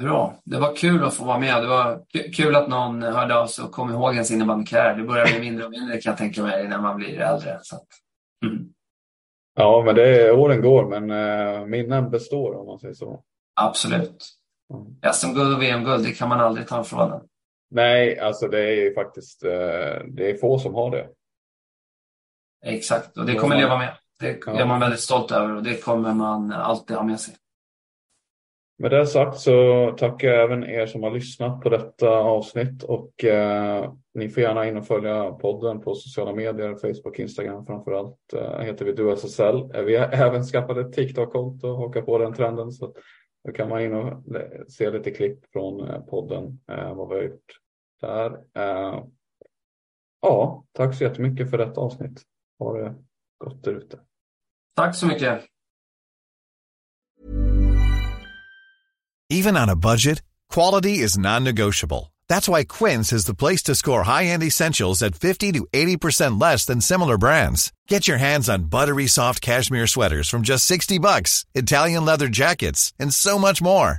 Bra, det var kul att få vara med. Det var kul att någon hörde av sig och kom ihåg ens innebandykarriär. Det börjar bli mindre och mindre kan jag tänka mig när man blir äldre. Så att, mm. Ja, men det är, åren går, men äh, minnen består om man säger så. Absolut. Mm. SM-guld och VM-guld, det kan man aldrig ta ifrån en. Nej, alltså det är ju faktiskt eh, det är få som har det. Exakt, och det kommer leva med. Det är man väldigt stolt över och det kommer man alltid ha med sig. Med det sagt så tackar jag även er som har lyssnat på detta avsnitt och eh, ni får gärna in och följa podden på sociala medier, Facebook, Instagram framförallt. Eh, heter vi DuSSL. Eh, vi har även skaffat ett TikTok-konto och hakar på den trenden så då kan man in och se lite klipp från eh, podden, eh, vad vi har gjort där. Eh, ja, tack så jättemycket för detta avsnitt. Ha det gott där ute. Tack så mycket. Even on a budget, quality is non-negotiable. That's why Quince is the place to score high-end essentials at 50 to 80% less than similar brands. Get your hands on buttery soft cashmere sweaters from just 60 bucks, Italian leather jackets, and so much more.